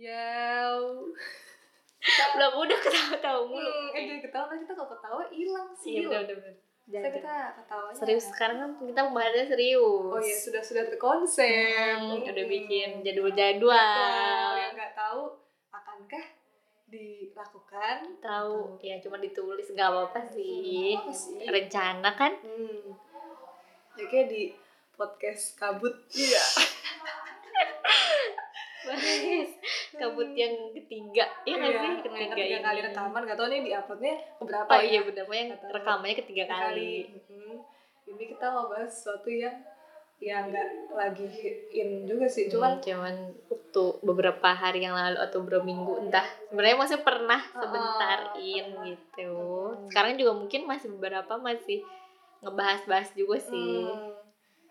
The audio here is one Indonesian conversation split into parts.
Ya. belum udah ketawa-tawa mulu Hmm, eh jangan ketawa kan kita kalau ketawa hilang sih. iya Saya Jangan. kita ketawanya. serius sekarang kan kita pembahasannya serius Oh iya sudah sudah terkonsep. Hmm, udah Hmm. bikin Jadwal jadwal-jadwal yang nggak tahu akankah dilakukan? tahu ya cuma ditulis nggak apa-apa sih Apa sih? rencana kan Hmm. Ya kayak di podcast kabut. Iya. Bahas kabut yang ketiga ya nggak sih Iya, ketiga, yang ketiga ini. kali rekaman gak tau nih di uploadnya keberapa oh ya. iya benar yang rekamannya ketiga kali. Mm-mm. ini kita mau bahas sesuatu yang yang nggak lagi in juga sih. Cuman cuman cuman waktu beberapa hari yang lalu atau beberapa minggu entah. Sebenarnya masih pernah Oh, sebentar in gitu. Sekarang juga mungkin masih beberapa masih ngebahas-bahas juga sih. Hmm,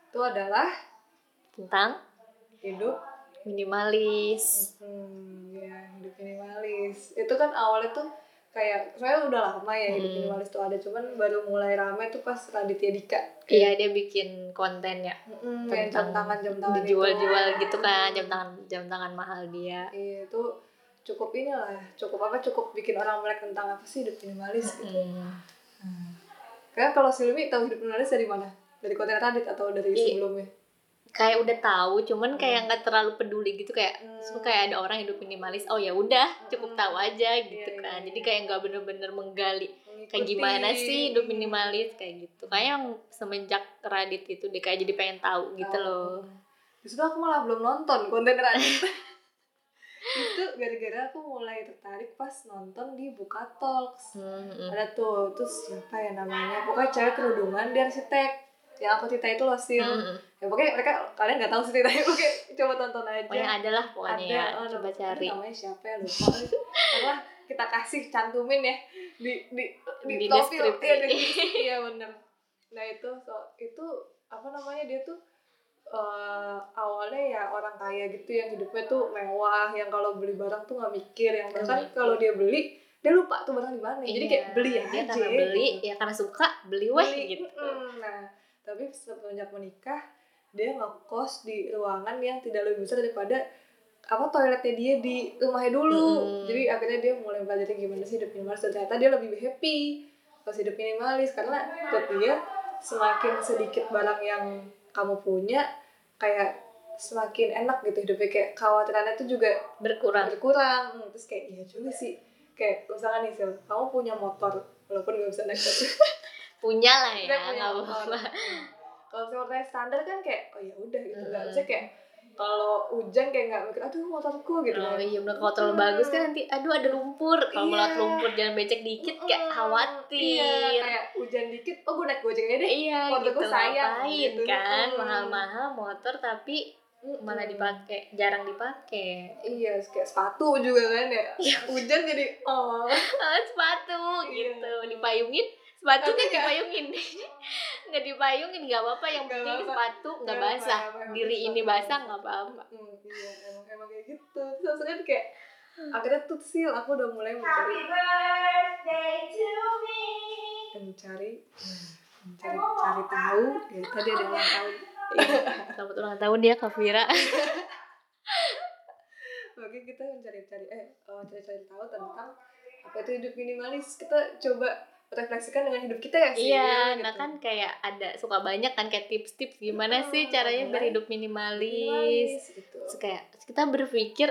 itu adalah tentang? hidup minimalis hmm, ya hidup minimalis itu kan awalnya tuh kayak saya udah lama ya hidup Hmm. minimalis tuh ada cuman baru mulai rame tuh pas Raditya Dika iya dia bikin konten ya yang jam tentang tangan jam tangan dijual-jual itu. gitu kan jam tangan jam tangan mahal dia iya itu cukup inilah cukup apa cukup bikin orang melek tentang apa sih hidup minimalis gitu Hmm. Kayak kalau Silmi tahu hidup minimalis dari mana? Dari konten Radit atau dari sebelumnya? Kayak udah tahu cuman kayak nggak terlalu peduli gitu kayak Hmm. so, kayak ada orang hidup minimalis oh ya udah cukup Hmm. tahu aja gitu Iya, iya, kan iya. jadi kayak nggak bener-bener menggali kayak Mengikuti. gimana sih hidup minimalis kayak gitu kayak yang semenjak Radit itu dia kayak jadi pengen tahu gitu Tahu. loh Justru aku malah belum nonton konten Radit. itu gara-gara aku mulai tertarik pas nonton di Buka Talks. Hmm, hmm. Ada tuh, terus siapa ya namanya? Pokoknya cewek kerudungan dia arsitek. Yang aku Tita itu loh Sil. Hmm, hmm. Ya pokoknya mereka kalian nggak tahu sih Tita. Oke, coba tonton aja. pokoknya ada lah pokoknya ya. Oh, coba cari. namanya siapa ya? Lupa. Karena kita kasih cantumin ya. Di di di, Di profil. Iya, di iya bener. Nah itu so itu apa namanya dia tuh eh, awalnya ya orang kaya gitu yang hidupnya tuh mewah yang kalau beli barang tuh nggak mikir. Yang bahkan kalau dia beli dia lupa tuh barang di mana. Jadi Iya, kayak beli dia aja karena beli gitu. ya karena suka beli weh Beli, gitu. mm, nah tapi semenjak menikah dia ngekos di ruangan yang tidak lebih besar daripada apa toiletnya dia di rumahnya dulu. Mm-mm. jadi akhirnya dia mulai belajar gimana sih hidup minimalis. Dan ternyata dia lebih happy pas hidup minimalis. Karena menurut dia semakin sedikit barang yang kamu punya kayak semakin enak gitu hidupnya. Kayak khawatirannya tuh juga berkurang. berkurang. Hmm, terus kayak iya juga sih. Kayak misalkan nih Sil, kamu punya motor walaupun gak bisa naik motor punya lah ya nggak apa-apa Hmm. Kalau motornya standar kan kayak oh ya udah gitu nggak Mm. bisa kayak kalau hujan kayak nggak mikir aduh motorku gitu Oh kan. iya bener kalau terlalu bagus kan nanti aduh ada lumpur kalau Iya. melewat lumpur jangan becek dikit kayak Mm, khawatir Iya, kayak hujan dikit, oh gue naik gojek aja deh. iya motorku gitu sayang, ngapain gitu. kan Mm. mahal-mahal motor tapi Mm-mm. malah dipakai jarang dipakai Iya, kayak sepatu juga kan ya. Hujan jadi oh. ah, sepatu Iya. gitu dipayungin sepatu kan dipayungin nggak. dipayungin nggak apa-apa. Yang Nggak penting apa-apa. sepatu nggak basah. apa-apa, yang diri ini basah nggak apa-apa. Hmm, iya, emang emang kayak gitu. Terus maksudnya kayak akhirnya tuh sih aku udah mulai mencari birthday to me. mencari mencari cari tahu. ya tadi ada ulang tahun Iya, selamat ulang tahun ya Kavira Oke kita mencari-cari eh eh, cari-cari tahu tentang apa itu hidup minimalis. Kita coba refleksikan dengan hidup kita ya sih. Iya, gitu. nah kan kayak ada suka banyak kan kayak tips-tips gimana Hmm, sih caranya berhidup minimalis. minimalis gitu. Terus kayak kita berpikir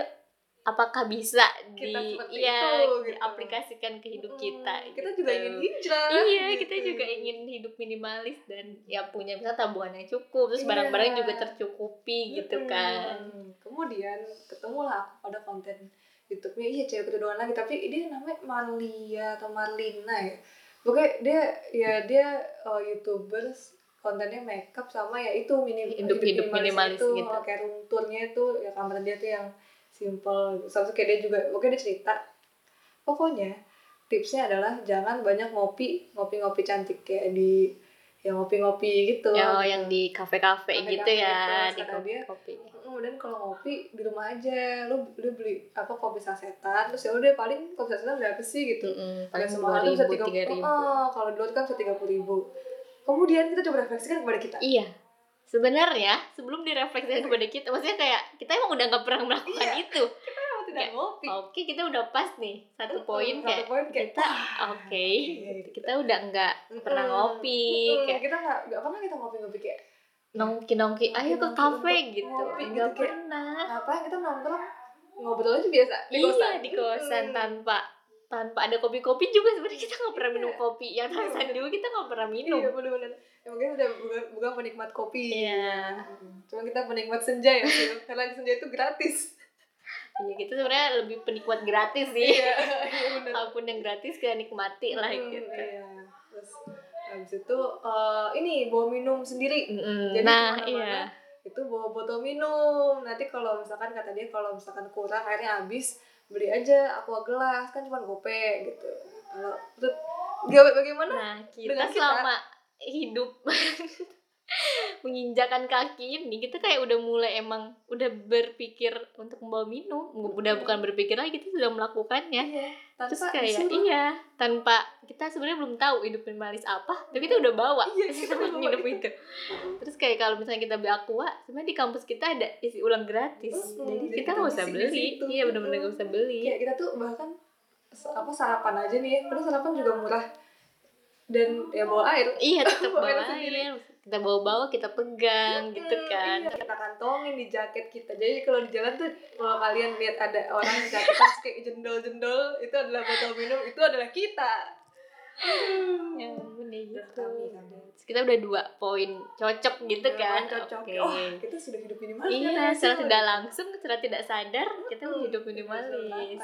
apakah bisa di Kita seperti iya itu, gitu. diaplikasikan ke hidup Hmm, kita. Kita gitu. juga ingin hijrah. Iya, gitu. kita juga ingin hidup minimalis dan ya punya misalnya tabungan yang cukup, terus Iya. barang-barang juga tercukupi gitu Mm-mm. kan. Kemudian ketemulah aku pada konten YouTube-nya iya cewek kedua lagi tapi dia namanya Marlia atau Marlina ya. Pokoknya dia ya dia uh, YouTubers kontennya makeup sama ya itu minim Hidup-hidup minimalis itu, gitu. kayak room tournya itu ya kamar dia tuh yang simple sama kayak dia juga pokoknya dia cerita pokoknya tipsnya adalah jangan banyak ngopi ngopi-ngopi cantik kayak di yang ngopi-ngopi gitu Ya, gitu. yang di kafe-kafe gitu ya, di dia. kopi. kemudian kalau ngopi di rumah aja lu lu beli apa kopi sasetan terus ya udah paling kopi sasetan berapa sih gitu Mm-mm, paling paling semua tuh bisa tiga ribu. Oh, kalau di luar kan bisa tiga puluh ribu kemudian kita coba refleksikan kepada kita Iya. Sebenarnya sebelum direfleksikan kepada kita, maksudnya kayak kita emang udah nggak pernah melakukan Iya. itu. Tidak Kayak ngopi oke kita udah pas nih satu poin satu kayak poin kayak, kita oke iya, kita udah nggak pernah ngopi kayak kita nggak nggak pernah kita ngopi-ngopi kayak nongki nongki ayo ke kafe gitu ngopi gitu, nggak kayak, pernah ngapain kita nongkrong ngobrol aja biasa di iya kosan di kosan Mm. tanpa tanpa ada kopi-kopi juga sebenarnya kita nggak pernah minum Iya. kopi yang Tarsan dulu kita nggak pernah minum Iya bener-bener ya, Mungkin udah bukan, bukan penikmat kopi Iya. Mm. Cuma kita penikmat senja ya. Karena senja itu gratis iya kita sebenarnya lebih penikmat gratis sih. Iya iya bener. Apa pun yang gratis kita nikmati lah Mm, gitu. Iya. Terus habis itu eh, ini bawa minum sendiri. Mm-mm. Jadi nah iya. itu bawa botol minum. Nanti kalau misalkan kata dia kalau misalkan kurang airnya habis beli aja aqua gelas. Kan cuma gope gitu. Kalau bagaimana? Nah kita Dengan kita. selama hidup menginjakan kaki ini kita kayak udah mulai emang udah berpikir untuk membawa minum. Udah bukan berpikir lagi kita sudah melakukannya. Iya tanpa terus kayak disuruh. iya tanpa kita sebenarnya belum tahu hidup minimalis apa tapi kita udah bawa. Iya, kita minum itu. terus kayak kalau misalnya kita beli aqua sebenarnya di kampus kita ada isi ulang gratis. Mm-mm, jadi jadi kita nggak usah beli iya benar-benar nggak usah beli. Kayak kita tuh bahkan apa sarapan aja nih. Ya padahal sarapan juga murah dan ya bawa air. Iya tetap Bawa bawa air. air kita bawa-bawa kita pegang gitu Hmm, kan. iya, kita kantongin di jaket kita. Jadi kalau di jalan tuh kalau kalian lihat ada orang di jaket terus kayak jendol-jendol itu adalah botol minum itu adalah kita. Ya ampun ya gitu. Kita udah dua poin cocok gitu kan. cocok. Oke. Oh kita sudah hidup minimalis. Iya secara tidak langsung secara tidak sadar kita Hmm, hidup minimalis.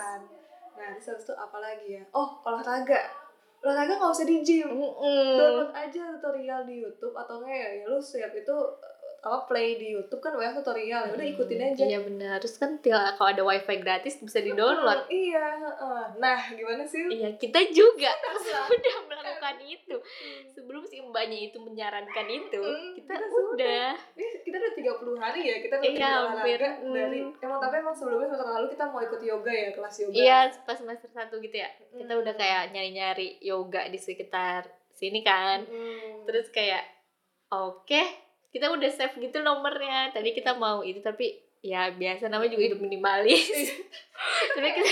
nah terus itu apa lagi ya? Oh olahraga olahraga nggak usah di gym Mm-mm. download aja tutorial di YouTube atau enggak ya, ya lu siap itu apa play di YouTube kan banyak tutorial ya udah ikutin aja Iya benar. Terus kan tinggal kalau ada wifi gratis bisa di download. Hmm, iya nah gimana sih Iya kita juga Sudah. melakukan itu. Sebelum si mbaknya itu menyarankan itu, Hmm, kita, kita udah. Ini kita udah 30 hari ya kita Iya, rutin hampir. olahraga Hmm. dari emang tapi emang sebelumnya semester lalu kita mau ikut yoga ya kelas yoga. Iya pas semester satu gitu ya. Kita Hmm. udah kayak nyari-nyari yoga di sekitar sini kan. Hmm. Terus kayak oke kita udah save gitu nomornya. Tadi kita mau itu tapi ya biasa namanya juga hidup minimalis. tapi kita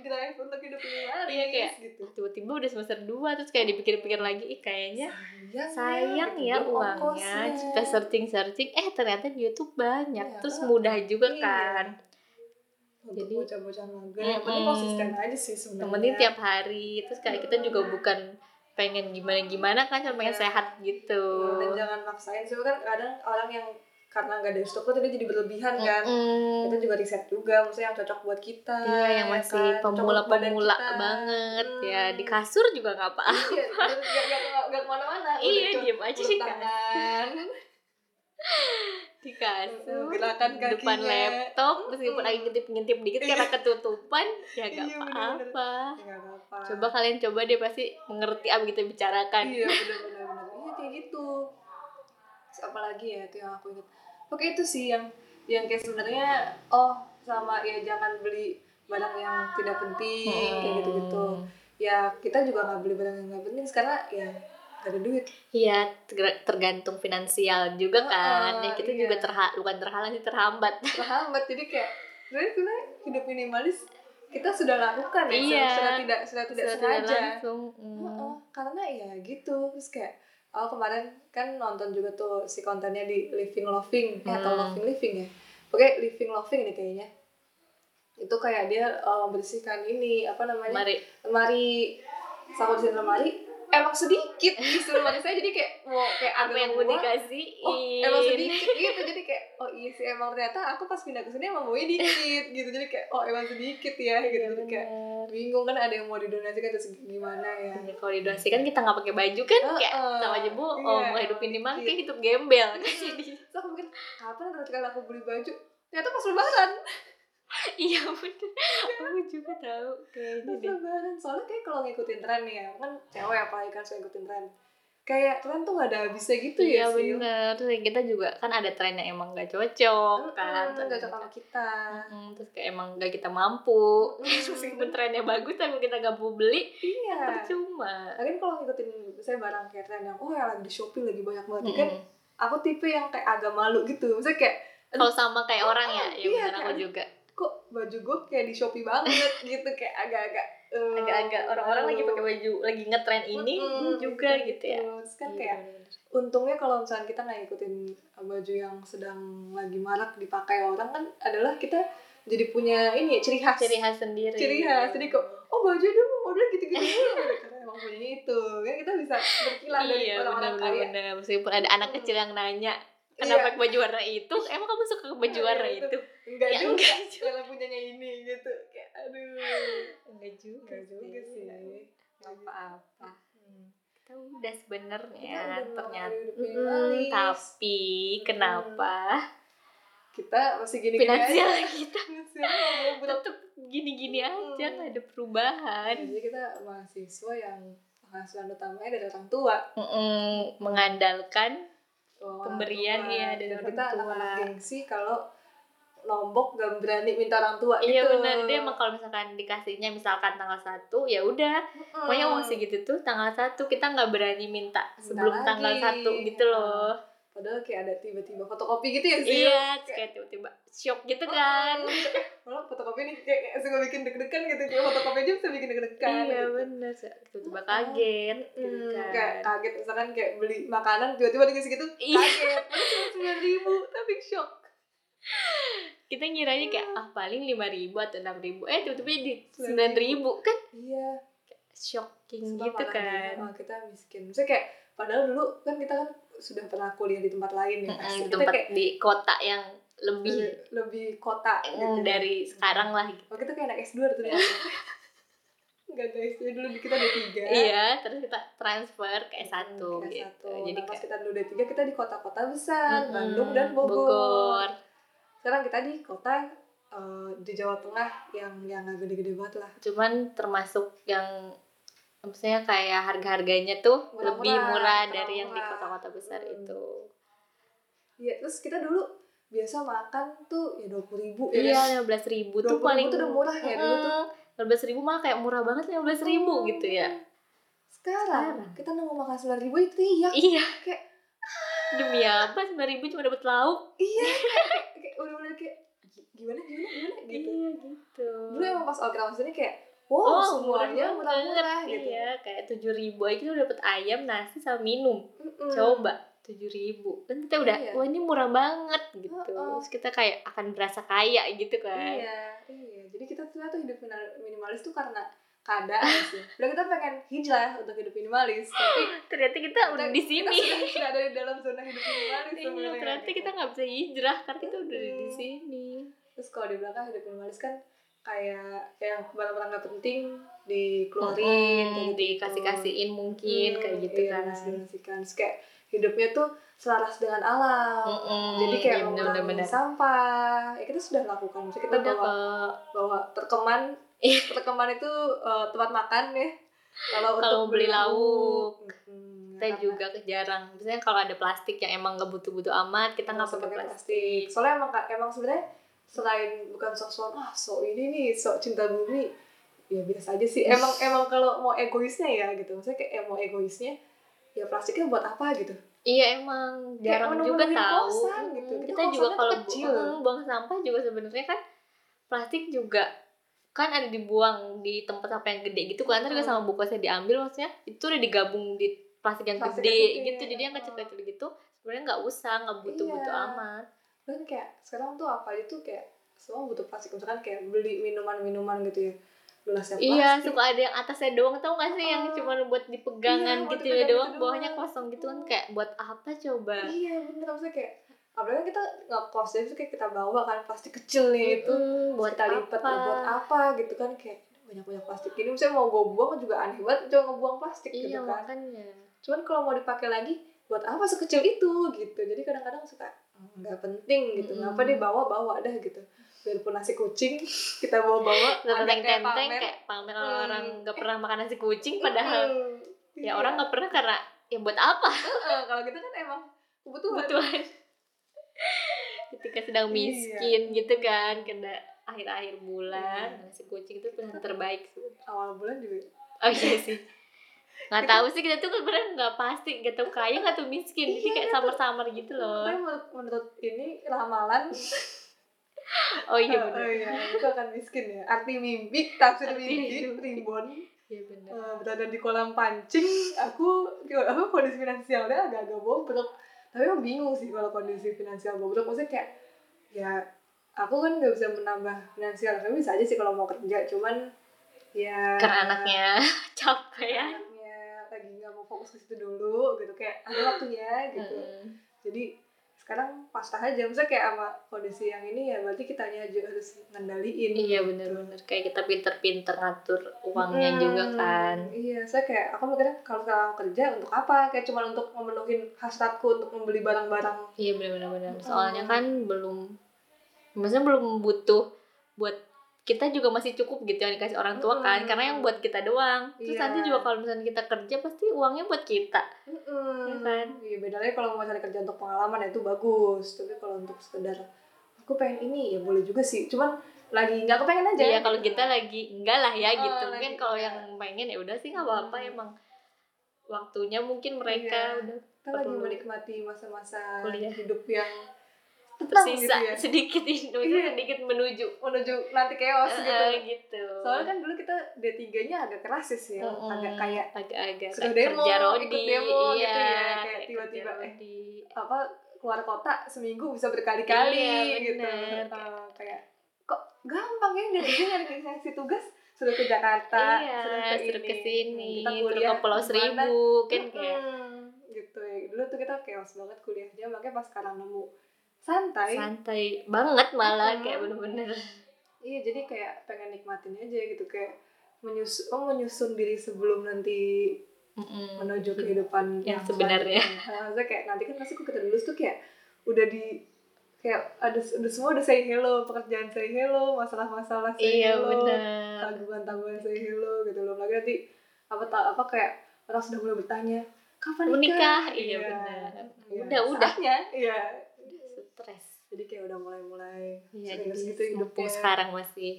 drive untuk hidup minimalis Iya, kayak, gitu. tiba-tiba udah semester 2 terus kayak dipikir-pikir lagi ih kayaknya Sayang, sayang ya belum uangnya kita searching searching eh ternyata di YouTube banyak Iya, terus ah, mudah juga iya. kan untuk Jadi- bocah-bocah mager yang penting konsisten aja sih sebenarnya. yang penting tiap hari terus kayak kita juga bukan pengen gimana gimana kan cuma pengen Iya. sehat gitu dan jangan maksain sih kan kadang orang yang karena nggak ada instruktur dia jadi berlebihan kan. Mm-mm. Kita juga riset juga maksudnya yang cocok buat kita. Iya, yang ya masih kan? Pemula-pemula kita. banget ya Hmm. di kasur juga nggak apa Iya, nggak nggak nggak nggak ke mana-mana. Iya, diem aja kasur. tangan. di kasur Gerakan di depan kakinya. laptop meskipun lagi ngintip-ngintip dikit karena ketutupan ya Iya, apa-apa Ya, apa-apa. coba kalian coba deh pasti mengerti apa kita bicarakan Iya benar-benar benar. Iya kayak gitu. Terus apa lagi ya itu yang aku ingat. Oke itu sih yang yang kayak sebenarnya oh sama ya jangan beli barang yang tidak penting kayak gitu-gitu. Ya kita juga nggak beli barang yang nggak penting karena ya gak ada duit. Iya, ter- tergantung finansial juga kan. Heeh, ya kita iya. juga terha bukan terhalang sih terhambat. Terhambat jadi kayak sebenarnya hidup minimalis kita sudah lakukan ya Iya. sudah tidak sudah tidak tidak sengaja. langsung. mm. Heeh, karena ya gitu terus kayak oh kemarin kan nonton juga tuh si kontennya di Living Loving eh, atau Hmm. Loving Living ya oke Living Loving nih kayaknya itu kayak dia eh, membersihkan ini apa namanya Mari. lemari sama bersihin lemari emang sedikit di lemari saya jadi kayak mau kayak Apa agak yang mau dikasihin? oh emang sedikit gitu jadi kayak oh iya sih emang ternyata aku pas pindah ke sini emang mau dikit gitu jadi kayak oh emang sedikit ya gitu Iya jadi kayak bener. bingung kan ada yang mau didonasikan terus gimana ya Ya, kalau didonasikan kita nggak pakai baju kan kayak Heeh. sama aja bu Iya, oh mau hidup emang minimal dikit. kayak hidup gembel Terus aku mikir, kapan terakhir kali aku beli baju? Ternyata pas lebaran. iya bener aku juga tahu kayaknya deh lebaran. Soalnya kayak kalau ngikutin tren nih ya, kan cewek apalagi kan suka ngikutin tren. Kayak tren tuh gak ada habisnya gitu iya ya sih. bener terus kita juga kan ada tren yang emang gak cocok kan Kan gak cocok sama kita. Mm, terus kayak emang gak kita mampu Mm, meskipun trennya bagus tapi kita gak mau beli Iya. percuma Lagian kalau ngikutin saya barang kayak tren yang oh yang lagi di Shopee lagi banyak banget ya kan aku tipe yang kayak agak malu gitu. Misalnya kayak kalau sama kayak orang ya Oh, ya iya, bener aku juga baju gue kayak di shopee banget gitu kayak agak-agak eh, agak-agak orang-orang lagi pakai baju lagi ngetren ini juga gitu ya. Terus kan Iya, kayak bener-bener. untungnya kalau misalnya kita nggak ngikutin baju yang sedang lagi marak dipakai orang kan adalah kita jadi punya ini ya, ciri khas. Ciri khas sendiri. Ciri khas jadi kok oh baju dia model gitu-gitu. Dulu gitu karena emang punya itu. Kan kita bisa berkilah dari iya orang-orang kaya. meskipun ada anak kecil yang nanya. Kenapa pakai baju warna itu? Emang kamu suka baju Iya, warna itu. itu enggak Ya, juga enggak juga. karena punyanya ini gitu. Kayak aduh. Enggak juga enggak juga sih. apa-apa. Hmm. kita udah sebenarnya Kita ternyata. Mm, minimalis. tapi kenapa? Kita masih gini-gini finansial aja. kita finansial berat tetap gini-gini aja Hmm. nggak ada perubahan. Jadi kita mahasiswa yang penghasilan utamanya dari orang tua. Mm-mm, mengandalkan Pemberian, tua. iya, dari Dan orang kita tua. anak-anak gengsi kalau lombok gak berani minta orang tua iya gitu. benar dia emang kalau misalkan dikasihnya misalkan tanggal satu ya udah Mm. pokoknya uang segitu tuh tanggal satu kita nggak berani minta sebelum lagi. tanggal satu gitu loh padahal kayak ada tiba-tiba fotokopi gitu ya sih iya kayak tiba-tiba shock gitu kan. malah fotokopi nih kayak, suka bikin deg-degan gitu. Kayak fotokopi aja bisa bikin deg-degan iya gitu. bener. Tiba-tiba kaget gitu Hmm, kan. Kayak kaget misalkan kayak beli makanan tiba-tiba dikasih gitu Iya. kaget. Padahal cuma sembilan ribu tapi shock. Kita ngiranya kayak ah paling lima ribu atau enam ribu. Eh tiba-tiba di Sembilan ribu. kan? Iya. Shocking gitu kan. Oh, kita miskin. Maksudnya kayak padahal dulu kan kita kan sudah pernah kuliah di tempat lain ya pasti kita tempat kayak di kota yang lebih lebih kota mm, gitu dari sekarang lah gitu. oh kita kayak anak S2 tuh ya enggak guys jadi dulu kita D3 Iya, terus kita transfer ke S1 Hmm, ke gitu. S1. Jadi nah, pas kita dulu D3 kita di kota-kota besar Mm-mm, Bandung dan Bogor. Bogor. sekarang kita di kota eh, di Jawa Tengah yang yang gede-gede banget lah Cuman termasuk yang maksudnya kayak harga-harganya tuh Murah-murah, lebih murah terlalu dari yang di murah. kota-kota besar Hmm. itu. Iya, terus kita dulu biasa makan tuh ya dua puluh ribu ya Iya, lima belas ribu tuh 20.000 paling tuh udah murah ya dulu tuh. Lima belas ribu malah kayak murah banget lima belas ribu Hmm. gitu ya. Sekarang, Sekarang. kita nunggu makan sembilan ribu itu iya Iya. Kayak- demi apa sembilan ribu cuma dapat lauk? iya kayak, kayak udah-udah kayak gi- gimana gimana gimana gitu. Iya gitu. Dulu emang pas kita masuk sini kayak wow Oh, semuanya murah murah-murah banget. gitu. Iya, kayak tujuh ribu aja tuh dapat ayam, nasi sama minum. Mm-mm. Coba tujuh ribu kan kita udah Iya. wah ini murah banget gitu Heeh. terus kita kayak akan berasa kaya gitu kan Iya, iya. Jadi kita tuh tuh hidup minimalis tuh karena keadaan sih. Udah kita pengen hijrah untuk hidup minimalis, tapi ternyata kita udah di sini Kita sudah, sudah ada di dalam zona hidup minimalis iya ternyata gitu. kita nggak bisa hijrah karena kita udah di sini Terus kalau di belakang hidup minimalis kan kayak yang barang-barang nggak penting dikeluarin, Mm, kayak gitu. dikasih kasihin mungkin Hmm, kayak gitu iya, kan dikasih-kasihkan. Terus kayak hidupnya tuh selaras dengan alam. Mm-mm, Jadi kayak iya, mengurangi bener-bener. sampah. Ya kita sudah lakukan. Maksudnya kita udah bawa kok bawa terkeman Iya. terkeman itu eh, tempat makan ya kalau Kalau untuk beli lauk. Hmm, kita karena juga jarang biasanya kalau ada plastik yang emang nggak butuh-butuh amat kita nggak pakai plastik soalnya emang emang sebenarnya selain bukan sok-sok ah sok ini nih sok cinta bumi ya biasa aja sih emang emang kalau mau egoisnya ya gitu maksudnya kayak eh, mau egoisnya ya plastiknya buat apa gitu Iya emang Kayak jarang juga menu-menuhin tahu. kosan gitu. Kita Kita juga kalau kecil. bu- buang sampah juga sebenarnya kan plastik juga kan ada dibuang di tempat sampah yang gede gitu kan terus Mm. sama bukosnya diambil maksudnya itu udah digabung di plastik yang Plastik gede, yang gede, gitu jadi yang oh. kecil-kecil gitu sebenarnya nggak usah nggak butuh-butuh Iya. amat dan kayak sekarang tuh apa aja tuh kayak semua butuh plastik. Misalkan kayak beli minuman-minuman gitu ya. Gelasnya plastik. iya suka ada yang atasnya doang. Tau gak sih yang Ah. cuma buat dipegangan Iya, gitu ya gitu doang. bawahnya doang. kosong gitu kan Mm. kayak buat apa coba? Iya bener. Maksudnya kayak apalagi kan kita nggak kos jadi tuh kayak kita bawa kan plastik kecil nih itu. Mm, buat kita lipat apa? buat apa gitu kan kayak banyak banyak plastik. Ini misalnya mau gue buang juga aneh banget coba ngebuang plastik iya gitu kan. makanya. Cuman kalau mau dipakai lagi buat apa sekecil itu gitu. Jadi kadang-kadang suka "Hmm, nggak penting gitu Mm-mm. ngapa dia bawa bawa dah gitu biarpun nasi kucing kita bawa bawa tenteng kayak pamer. kayak pamer Hmm. orang nggak pernah makan nasi kucing padahal Mm, ya iya. orang nggak pernah karena ya buat apa Heeh, kalau kita kan emang kebutuhan kebutuhan ketika sedang Iya. miskin gitu kan kena akhir-akhir bulan nasi kucing itu pilihan terbaik sih. awal bulan juga oh iya sih nggak tahu sih kita tuh sebenarnya nggak pasti nggak tahu kaya nggak tahu miskin jadi Iya, kayak samar-samar gitu loh tapi menurut, menurut ini ramalan oh iya Oh, benar iya, itu akan miskin ya. Arti mimpi, tafsir Arti mimpi, ribbon. iya benar Eh, berada di kolam pancing, aku apa kondisi finansialnya agak-agak bobrok. Tapi emang bingung sih kalau kondisi finansial bobrok. Maksudnya kayak ya aku kan nggak bisa menambah finansial. Tapi bisa aja sih kalau mau kerja. Cuman ya karena anaknya capek ya anaknya lagi nggak mau fokus ke situ dulu gitu kayak ada waktunya gitu. Mm. Jadi sekarang pasrah aja. Maksudnya kayak sama kondisi yang ini ya berarti kitanya aja harus ngendaliin. iya benar-benar kayak kita pinter-pinter ngatur uangnya Hmm, juga kan Iya, saya kayak aku mikirnya kalau sekarang kerja untuk apa? Kayak cuma untuk memenuhi hasratku untuk membeli barang-barang. iya Mm. soalnya kan belum maksudnya belum butuh buat kita juga masih cukup gitu yang dikasih orang tua kan Mm. karena yang buat kita doang terus Iya. nanti juga kalau misalnya kita kerja pasti uangnya buat kita Iya kan? Iya, beda lagi kalau mau cari kerja untuk pengalaman ya itu bagus. Tapi kalau untuk sekedar aku pengen ini ya boleh juga sih. Cuman lagi nggak kepengen aja. Iya kalau gitu. kita lagi enggak lah ya Oh, gitu lagi mungkin kalau yang pengen ya udah sih nggak apa-apa Hmm. emang waktunya mungkin mereka Iya. udah kita lagi menikmati masa-masa kuliah. hidup yang tenang gitu tersisa ya. sedikit ini Iya. sedikit menuju Menuju nanti chaos gitu. Eh, gitu Soalnya kan dulu kita D3-nya agak keras sih ya. Mm-mm. Agak kayak agak-agak sudah demo, kerja ikut rodi demo gitu iya, ya, kayak tiba-tiba, eh, rodi. apa keluar kota seminggu bisa berkali-kali Iya, gitu. Eh, kayak kok gampang ya dari sini nyari ngasih tugas sudah ke Jakarta iya sudah suruh ke sini Kita kuliah ke Pulau. Seribu kan kayak gitu ya dulu tuh kita chaos banget kuliahnya makanya pas sekarang nemu santai santai banget malah Mm-mm. kayak bener-bener iya jadi kayak pengen nikmatin aja gitu kayak menyusun oh menyusun diri sebelum nanti Mm-mm. menuju kehidupan Yang sebenarnya. selanjutnya. Nah, maksudnya kayak nanti kan pasti kita lulus tuh kayak udah di kayak ada udah semua udah say hello pekerjaan say hello masalah-masalah say iya hello tanggungan-tanggungan say hello gitu belum lagi nanti apa tak apa kayak orang sudah mulai bertanya kapan nikah, nikah? Iya, benar. Iya, Udah, udah. saatnya, iya stres jadi kayak udah mulai-mulai Iya, serius jadi gitu hidupnya sekarang masih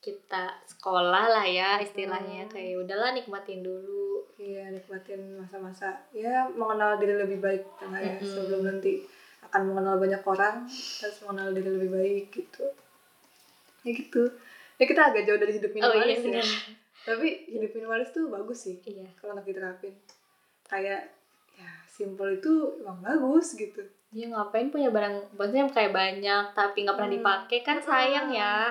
kita sekolah lah ya istilahnya Hmm. kayak udahlah nikmatin dulu Iya, nikmatin masa-masa ya mengenal diri lebih baik tengah ya sebelum nanti akan mengenal banyak orang harus mengenal diri lebih baik gitu. Ya gitu. Ya kita agak jauh dari hidup oh iya minimalis ya. Tapi hidup minimalis tuh bagus sih iya kalau untuk diterapin. Kayak ya simple itu emang bagus gitu. Dia ngapain punya barang maksudnya kayak banyak tapi nggak pernah Hmm. dipakai kan sayang ya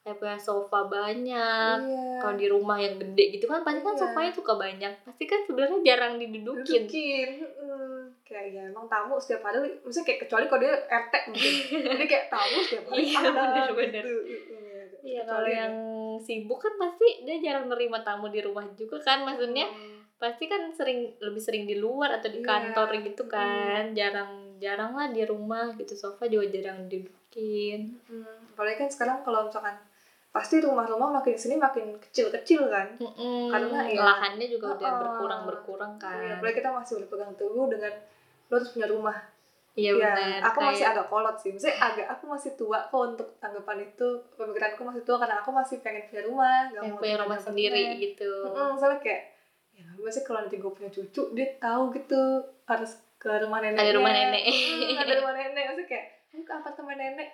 kayak punya sofa banyak Iya. kalau di rumah yang gede gitu kan pasti kan Iya. sofanya suka banyak pasti kan sebenarnya jarang didudukin Dudukin. Kayak ya emang tamu setiap hari, maksudnya kayak kecuali kalau dia RT mungkin. Jadi kayak tamu setiap hari Iya, ada bener-bener. gitu. Mm, Iya kalau yang sibuk kan pasti dia jarang nerima tamu di rumah juga kan maksudnya Mm. pasti kan sering lebih sering di luar atau di Iya. kantor gitu kan jarang jarang lah di rumah gitu sofa juga jarang didudukin Hmm, apalagi kan sekarang kalau misalkan pasti rumah-rumah makin sini makin kecil-kecil kan. Mm-mm. Karena ya- lahannya juga udah Oh, oh. berkurang berkurang Iya, kan apalagi kita masih berpegang teguh dengan lo harus punya rumah. iya Ya, benar aku masih Kayak- agak kolot sih. Maksudnya agak aku masih tua kok untuk tanggapan itu. Pemikiranku masih tua karena aku masih pengen punya rumah, gak yang mau punya rumah di sendiri gitu Mm-mm, soalnya kayak ya masih kalau nanti gue punya cucu dia tahu gitu harus ke rumah nenek Ada rumah nenek. ada rumah nenek. Maksudnya kayak "Kamu ke apartemen nenek?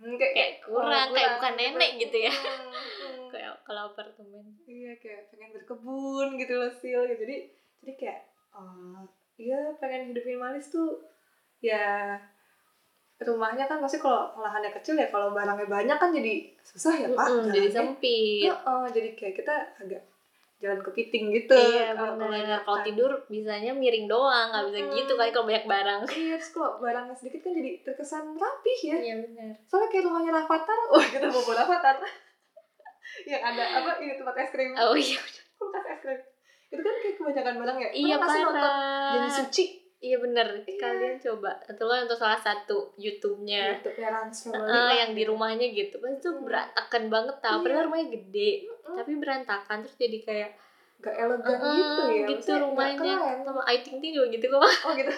Hmm, kayak, Kayak kurang, kayak bukan nenek gitu ya. Hmm, hmm. kayak kalau apartemen. Iya kayak pengen berkebun gitu loh sil. Gitu. jadi jadi kayak oh iya pengen hidup minimalis tuh. Ya rumahnya kan pasti kalau lahannya kecil ya kalau barangnya banyak kan jadi susah ya pak jadi sempit. Heeh, jadi kayak kita agak jalan kepiting gitu. Iya benar kalau tidur bisanya miring doang nggak bisa Mm-mm. gitu kali kalau banyak barang. Iya terus kalau barangnya sedikit kan jadi terkesan rapih ya. Iya benar soalnya kayak rumahnya Rafathar wah kita mau bawa Rafathar yang ada apa ini tempat es krim. Oh iya. Kulkas es krim. Itu kan kayak kebanyakan barang ya. Iya Pernah sih nonton jadi suci iya benar Iya. kalian coba atau lo untuk salah satu YouTube-nya YouTube-nya Rans Family Eh, lah. yang di rumahnya gitu pasti tuh Hmm. berantakan banget tau Iya. padahal rumahnya gede Mm-mm. tapi berantakan terus jadi kayak gak elegan "Eh, gitu ya gitu Maksudnya rumahnya sama Ting Ting juga gitu kok oh gitu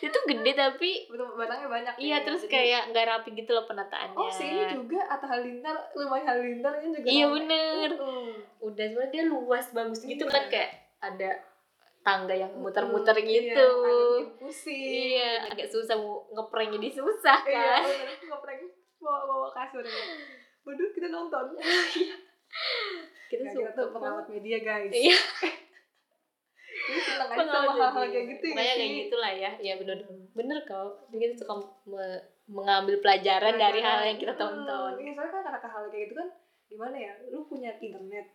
dia tuh gede tapi betul barangnya banyak iya ya. terus Jadi- kayak nggak rapi gitu loh penataannya oh si ini juga Atta Halilintar rumah Halilintar ini juga Iya, bener. Mm-mm. udah sebenarnya dia luas bagus gitu Iya. kan kayak ada tangga yang muter-muter Mm, gitu. iya, agak pusing. Iya agak susah mau ngepreng jadi susah iya kan. bener nggak prank bawa bawa kasur ya waduh kita nonton. Kita Nah, suka kita tuh pengamat media guys. Iya. Seneng aja sama pengalaman hal-hal kayak gitu ya kayak gitulah ya. Ya bener bener kok. Kita suka me- mengambil pelajaran dari hal yang kita tonton. Iya, soalnya kan kata hal kayak gitu kan gimana ya? Lu punya internet.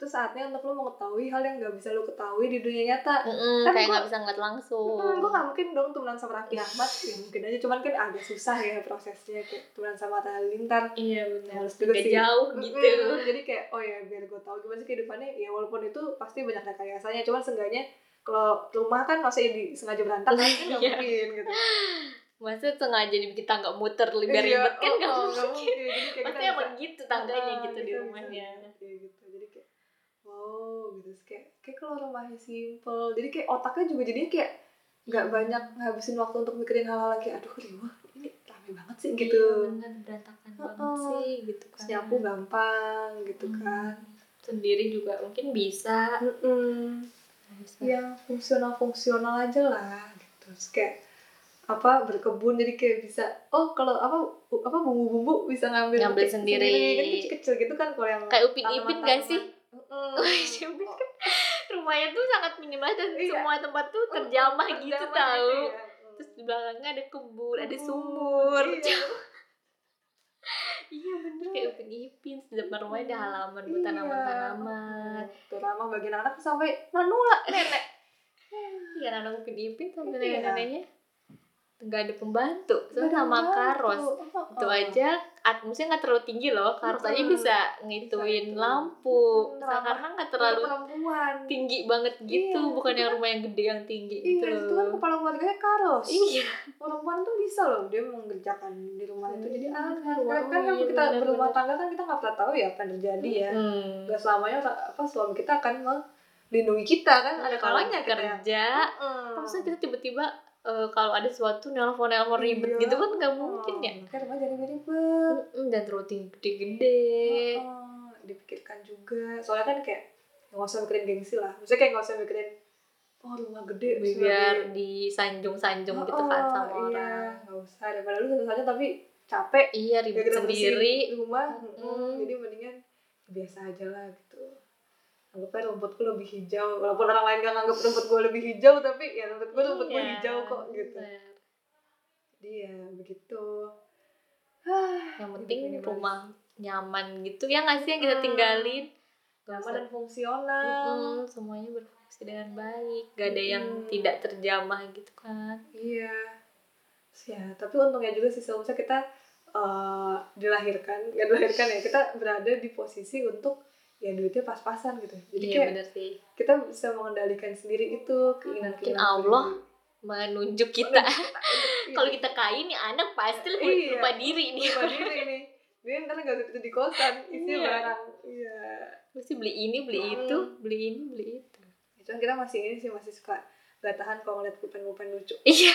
Itu saatnya untuk lu mengetahui hal yang nggak bisa lu ketahui di dunia nyata. Mm-mm, Kan kayak gua- nggak bisa ngeliat langsung. Hmm, gue gak mungkin dong temenan sama Raffi Ahmad ya mungkin aja. Cuman kan agak susah ya prosesnya kayak temenan sama Atta Halilintar iya benar Harus juga sih. jauh gitu. Mm, jadi kayak oh ya biar gue tahu gimana sih kehidupannya. Ya walaupun itu pasti banyak rekayasanya cuman seenggaknya kalau rumah kan masih di sengaja berantakan kan nggak Iya. mungkin gitu. Maksudnya sengaja dibikin tangga muter lebih Iya, ribet kan oh, nggak oh, mungkin. Jadi kayak pasti kita emang gitu tangganya Ah, gitu di kita rumahnya. kayak gitu. Jadi kayak wow gitu kayak kayak kalau rumahnya simple jadi kayak otaknya juga jadinya kayak nggak banyak ngabisin waktu untuk mikirin hal-hal kayak aduh riwah ini rame banget sih gitu iya, benar berantakan banget Heeh. sih gitu kan nyapu gampang gitu Hmm. kan sendiri juga mungkin bisa Mm-mm. Bisa. yang fungsional fungsional aja lah gitu terus kayak apa berkebun jadi kayak bisa oh kalau apa apa bumbu-bumbu bisa ngambil Ngambil petik sendiri. kan kecil-kecil gitu kan kalau yang Kayak Upin Ipin gak tanaman-tanaman. Mm-mm. Oh, iya, kan rumahnya tuh sangat minimalis dan Iya. semua tempat tuh terjamah Mm-mm, gitu tahu ya. Terus di belakangnya ada kebun ada sumur iya. iya bener kayak Upin Ipin di depan rumahnya ada halaman buat Iya. tanaman-tanaman tuh ramah bagian anak sampai manula nenek iya anak Upin Ipin sampai Iya. nenek-neneknya nggak ada pembantu. Ada sama karos. Oh, itu aja. At maksudnya nggak terlalu tinggi loh. Karos aja bisa ngituin Bisa itu. lampu Nah, karena nggak terlalu perempuan. tinggi banget gitu. Iya, bukan itu yang kan- rumah yang gede yang tinggi gitu iya itu kan kepala keluarganya karos. Iya. Perempuan tuh bisa loh dia mengerjakan di rumah itu. Jadi aman oh, kan kan kalau iya, kita berumah tangga kan kita nggak pernah tahu ya apa yang terjadi ya. Hmm. nggak selamanya apa suami kita akan melindungi kita kan. Ada kalanya kerja. maksudnya kita tiba-tiba eh, kalau ada sesuatu nelpon nelpon ribet Iya. gitu kan nggak mungkin ya? kan rumah jadi ribet. Dan tinggi gede-gede. Oh, dipikirkan juga. Soalnya kan kayak nggak usah mikirin gengsi lah. Maksudnya kayak nggak usah mikirin oh rumah gede biar disanjung-sanjung gitu Oh, kan sama iya, orang. nggak usah. Daripada lu tentu saja tapi capek. Iya ribet sendiri. rumah. Mm, jadi mendingan biasa aja lah gitu anggapnya rumputku lebih hijau. Walaupun orang lain gak nganggap rumput gue lebih hijau tapi ya rumput gue rumput gue Iya, hijau kok gitu. Bener. jadi ya begitu. Yang penting minimalis. rumah nyaman gitu. Ya nggak sih yang kita Hmm. tinggalin? Nyaman dan fungsional. Mm-mm, semuanya berfungsi dengan baik. Gak ada yang Mm. tidak terjamah gitu kan. Iya. Ya tapi untungnya juga sih misalnya kita eh, dilahirkan. Nggak dilahirkan ya kita berada di posisi untuk ya duitnya pas-pasan gitu. Jadi iya kayak bener sih. kita bisa mengendalikan sendiri itu keinginan Mungkin Allah menunjuk kita. Kalau Iya. kita kaya nih anak pasti lupa, Iya. lupa diri nih. lupa diri nih. Dia ntar nggak gitu di kosan isi Iya. barang. Iya. Mesti beli ini beli Hmm. itu beli ini beli itu. Itu kita masih ini sih masih suka gak tahan kalau ngeliat pulpen-pulpen lucu. Iya.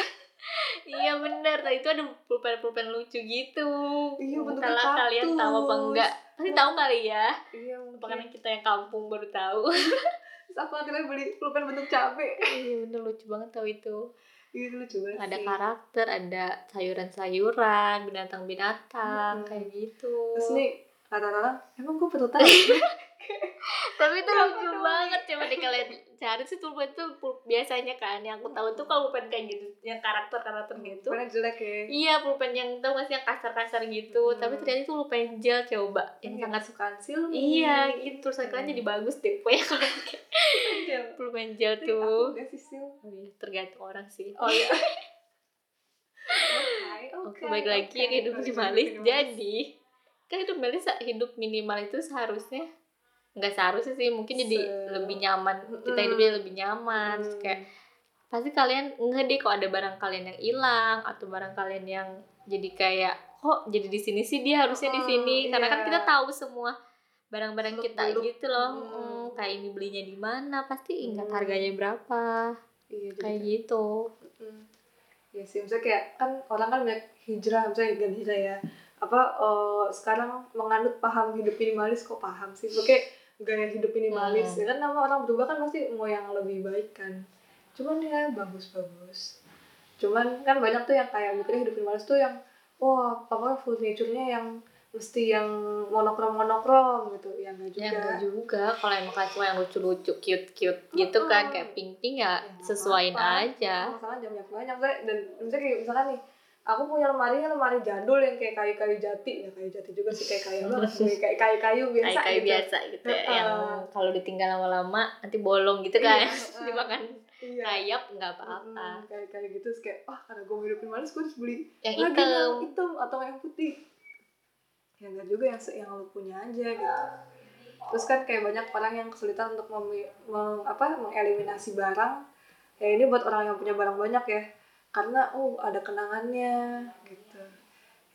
Iya bener. Nah itu ada pulpen-pulpen lucu gitu. Iya, bentuknya Entahlah kalian tahu apa enggak. Pasti tahu kali ya. Iya mungkin karena kita yang kampung baru tahu. Terus aku akhirnya beli pulpen bentuk cabe iya bener lucu banget tahu itu. Iya lucu banget ada sih. karakter ada sayuran-sayuran binatang-binatang Mm-mm. kayak gitu. Terus nih kata-kata emang gue perlu tahu tapi itu lucu banget coba deh kalian cari sih pulpen tuh biasanya kan yang aku tahu tuh kalau pulpen kayak gitu yang karakter karakter gitu. Pulpennya jelek ya. Iya pulpen yang tau gak sih yang kasar-kasar gitu Hmm. tapi ternyata itu pulpen gel coba. Yang yang sangat suka silmi iya gitu terus kalian jadi bagus deh pokoknya kalau pulpen gel. tuh. sil. Oh iya, tergantung orang sih. Oh iya. Oke Oke, baik lagi yang hidup minimalis. Jadi, kan hidup minimalis hidup minimal itu seharusnya nggak seharusnya sih mungkin jadi Se- lebih nyaman kita hidupnya lebih nyaman Hmm. kayak pasti kalian nggak deh kok ada barang kalian yang hilang atau barang kalian yang jadi kayak kok jadi di sini sih dia harusnya di sini karena kan iya. kita tahu semua barang-barang kita beluk. gitu loh Mm. Mm, kayak ini belinya di mana pasti ingat Mm. harganya berapa iya kayak gitu Mm. Iya sih, misalnya kayak kan orang kan banyak hijrah, misalnya bukan hijrah ya apa eh, sekarang menganut paham hidup minimalis kok paham sih pakai gaya hidup minimalis Hmm. ya kan nama orang berubah kan pasti mau yang lebih baik kan. Cuman ya bagus bagus cuman kan banyak tuh yang kayak mikirnya hidup minimalis tuh yang wah apa furniturnya yang mesti yang monokrom monokrom gitu. Ya enggak juga. Ya enggak juga. Kalau emang kasih yang lucu-lucu cute-cute gitu kan kayak pink-pink ya Ya, nggak sesuaiin apa-apa. aja. Oh, misalkan jam banyak banyak dan misalnya kayak misalkan nih aku punya lemari lemari jadul yang kayak kayu-kayu jati ya kayu jati juga sih kayak kayu banget kayak kayu-kayu biasa kayak kayak gitu. biasa gitu ya Heeh. yang kalau ditinggal lama-lama nanti bolong gitu kan Iya, heeh. dimakan Iya. kayap nggak apa-apa Mm, kayak kayak gitu terus kayak wah karena gue mau hidupin manis gue harus beli yang lagi yang hitam hitam atau yang putih ya enggak juga yang yang lo punya aja gitu terus kan kayak banyak orang yang kesulitan untuk memi- meng, apa mengeliminasi barang ya ini buat orang yang punya barang banyak ya karena oh ada kenangannya gitu.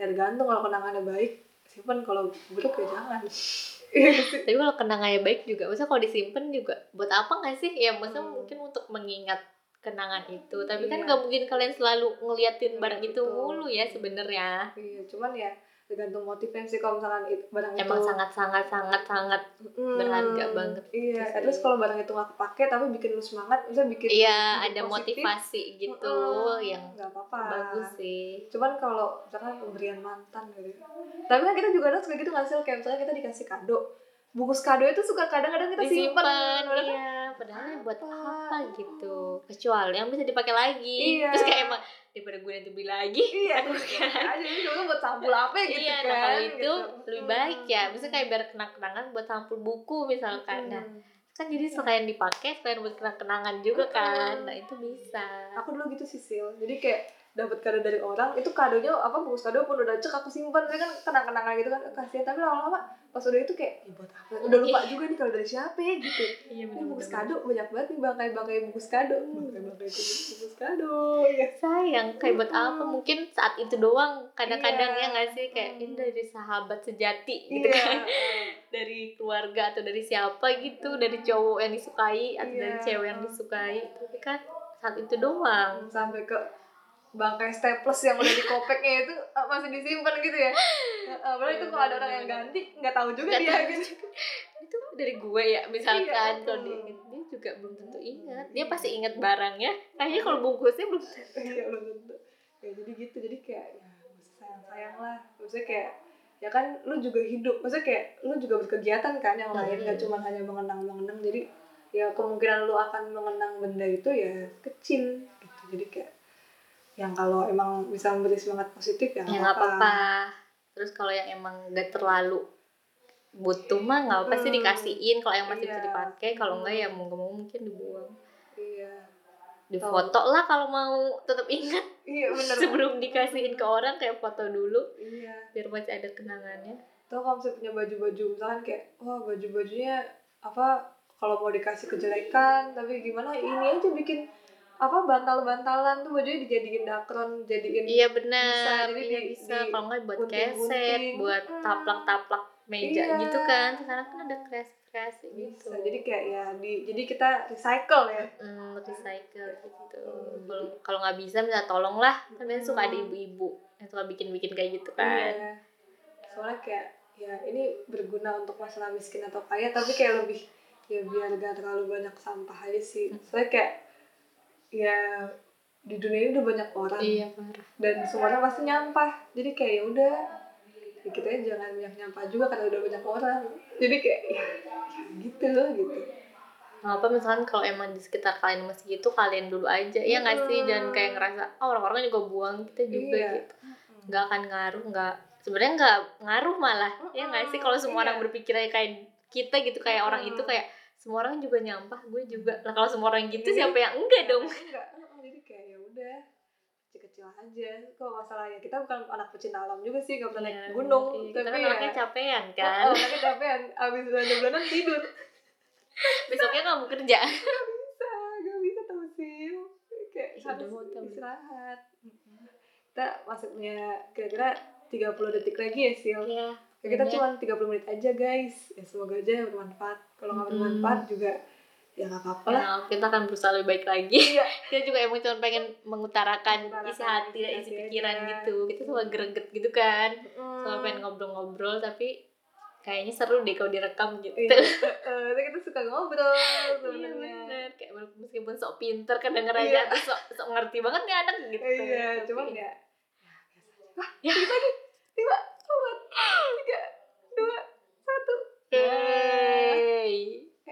Ya tergantung kalau kenangannya baik simpan kalau buruk ya jangan. Iya tapi kalau kenangannya baik juga maksudnya kalau disimpan juga buat apa nggak sih? Ya maksudnya Hmm. mungkin untuk mengingat kenangan itu. Tapi kan Iya. nggak mungkin kalian selalu ngeliatin barang itu Betul. mulu ya sebenarnya. Iya cuman ya tergantung motifnya sih kalau misalkan it- barang emang itu sangat sangat sangat sangat Hmm, berharga banget iya gitu terus kalau barang itu nggak kepake tapi bikin lu semangat bisa bikin iya bikin ada positif, motivasi gitu mm-mm, yang nggak apa-apa. bagus sih. Cuman kalau misalkan pemberian mantan gitu tapi kan kita juga ada suka gitu nggak sih kayak misalnya kita dikasih kado. Bungkus kado itu suka kadang-kadang kita simpan padahal kan- iya. Padahal buat apa? apa gitu. Kecuali yang bisa dipakai lagi. Iya. terus kayak emang daripada gue nanti beli lagi. Iya aku aja ini cuma buat sampul apa gitu iya kan nah kalau itu gitu. lebih baik ya. Misalnya kayak biar kenang-kenangan buat sampul buku misalkan. Nah kan jadi sekalian dipakai sekalian buat kenang-kenangan juga kan. Nah itu bisa. Aku dulu gitu sih Sil. Jadi kayak dapat kado dari orang itu kadonya apa bungkus kado pun udah cek aku simpan tapi kan kenang-kenangan gitu kan kasihan. Tapi lama-lama pas udah itu kayak ya buat apa? Udah lupa juga nih kalau dari siapa ya gitu. Iya ini bungkus kado banyak banget nih bangkai-bangkai bungkus kado. Bangkai-bangkai bungkus kado ya. Sayang kayak buat apa? Mm. mungkin saat itu doang kadang-kadang Iya. ya nggak sih? Kayak ini Mm. dari sahabat sejati gitu Iya, kan. dari keluarga atau dari siapa gitu dari cowok yang disukai atau dari Iya. cewek yang disukai tapi kan saat itu doang. Sampai ke bangkai staples yang udah dikopeknya itu eh, masih disimpan gitu ya. Eh, padahal itu kalau ada orang yang ganti nggak tahu juga Nggak dia tahu gitu. itu dari gue ya misalkan Iya. kalau dia juga belum tentu ingat. Dia pasti inget barangnya. Kayaknya kalau bungkusnya belum tentu. Iya belum tentu. Ya jadi gitu jadi kayak ya sayang sayang lah. Maksudnya kayak ya kan lu juga hidup. Maksudnya kayak lu juga berkegiatan kan yang lain. Hmm. nggak cuma hanya mengenang mengenang jadi ya kemungkinan lu akan mengenang benda itu ya kecil. Gitu. Jadi kayak yang kalau emang bisa memberi semangat positif ya ya nggak apa-apa. terus kalau yang emang nggak terlalu butuh mah nggak apa sih Hmm. dikasihin. Kalau yang masih bisa Iya. dipakai kalau enggak ya mau nggak mau mungkin dibuang. Iya. Difoto lah kalau mau tetap ingat. Iya bener. Sebelum dikasihin ke orang kayak foto dulu. Iya. Biar masih ada kenangannya. Tuh kalau misalnya punya baju-baju misalkan kayak wah baju-bajunya apa kalau mau dikasih kejelekan tapi gimana ini aja bikin apa bantal-bantalan tuh bajunya dijadiin dakron jadiin iya Bisa, benar jadi iya di- bisa. di kalau nggak buat keset buat Hmm. taplak-taplak meja Iya. gitu kan. Sekarang kan ada kreasi-kreasi gitu. bisa jadi kayak ya di jadi kita recycle ya. Hmm, recycle gitu. kalau kalau nggak bisa minta tolong lah kan biasanya suka ada ibu-ibu yang suka bikin-bikin kayak gitu kan. Iya. soalnya kayak ya ini berguna untuk masalah miskin atau kaya tapi kayak lebih ya biar gak terlalu banyak sampah aja sih. Soalnya kayak ya di dunia ini udah banyak orang. Iya parah dan semuanya pasti nyampah. Jadi kayak ya udah ya kita jangan banyak nyampah juga karena udah banyak orang. Jadi kayak ya, ya gitu gitu. Nah, apa misalkan kalau emang di sekitar kalian masih gitu kalian dulu aja. Ya nggak sih? Jangan kayak ngerasa oh orang-orang juga buang kita juga Iya. gitu. Nggak akan ngaruh nggak sebenarnya nggak ngaruh malah. Ya nggak sih? Kalau semua orang Iya. berpikirnya kayak kita gitu kayak orang itu kayak semua orang juga nyampah gue juga. Lah kalau semua orang gitu Iya. siapa yang enggak dong? enggak? Jadi kayak ya udah kecil-kecil aja. Kalau masalahnya kita bukan anak pecinta alam juga sih nggak pernah Iya, naik gunung. bener. Iya, kita tapi kan ya anaknya capean kan. oh, tapi capean abis belanja bulanan tidur. Besoknya kamu kerja. Bisa gak bisa tahu sih. Kayak harus istirahat. Kita masih punya kira-kira 30 detik lagi ya Sil? Ya Ya, kita banyak. cuma 30 menit aja guys. Ya semoga aja bermanfaat kalau nggak bermanfaat hmm. juga ya nggak apa-apa ya, lah. ya, kita akan berusaha lebih baik lagi. Kita juga emang cuma pengen mengutarakan isi hati dan isi pikiran gitu. aja. gitu. kita suka greget gitu kan. Hmm. cuma pengen ngobrol-ngobrol tapi kayaknya seru deh kalau direkam gitu. Iya, uh, kita suka ngobrol sebenarnya. Iya, kayak meskipun sok pinter kadang kadang iya. aja sok sok ngerti banget nih anak gitu. Iya tapi, cuma ya. enggak ya. wah ya. tiba nih. Tiba empat tiga dua satu. Yeah. very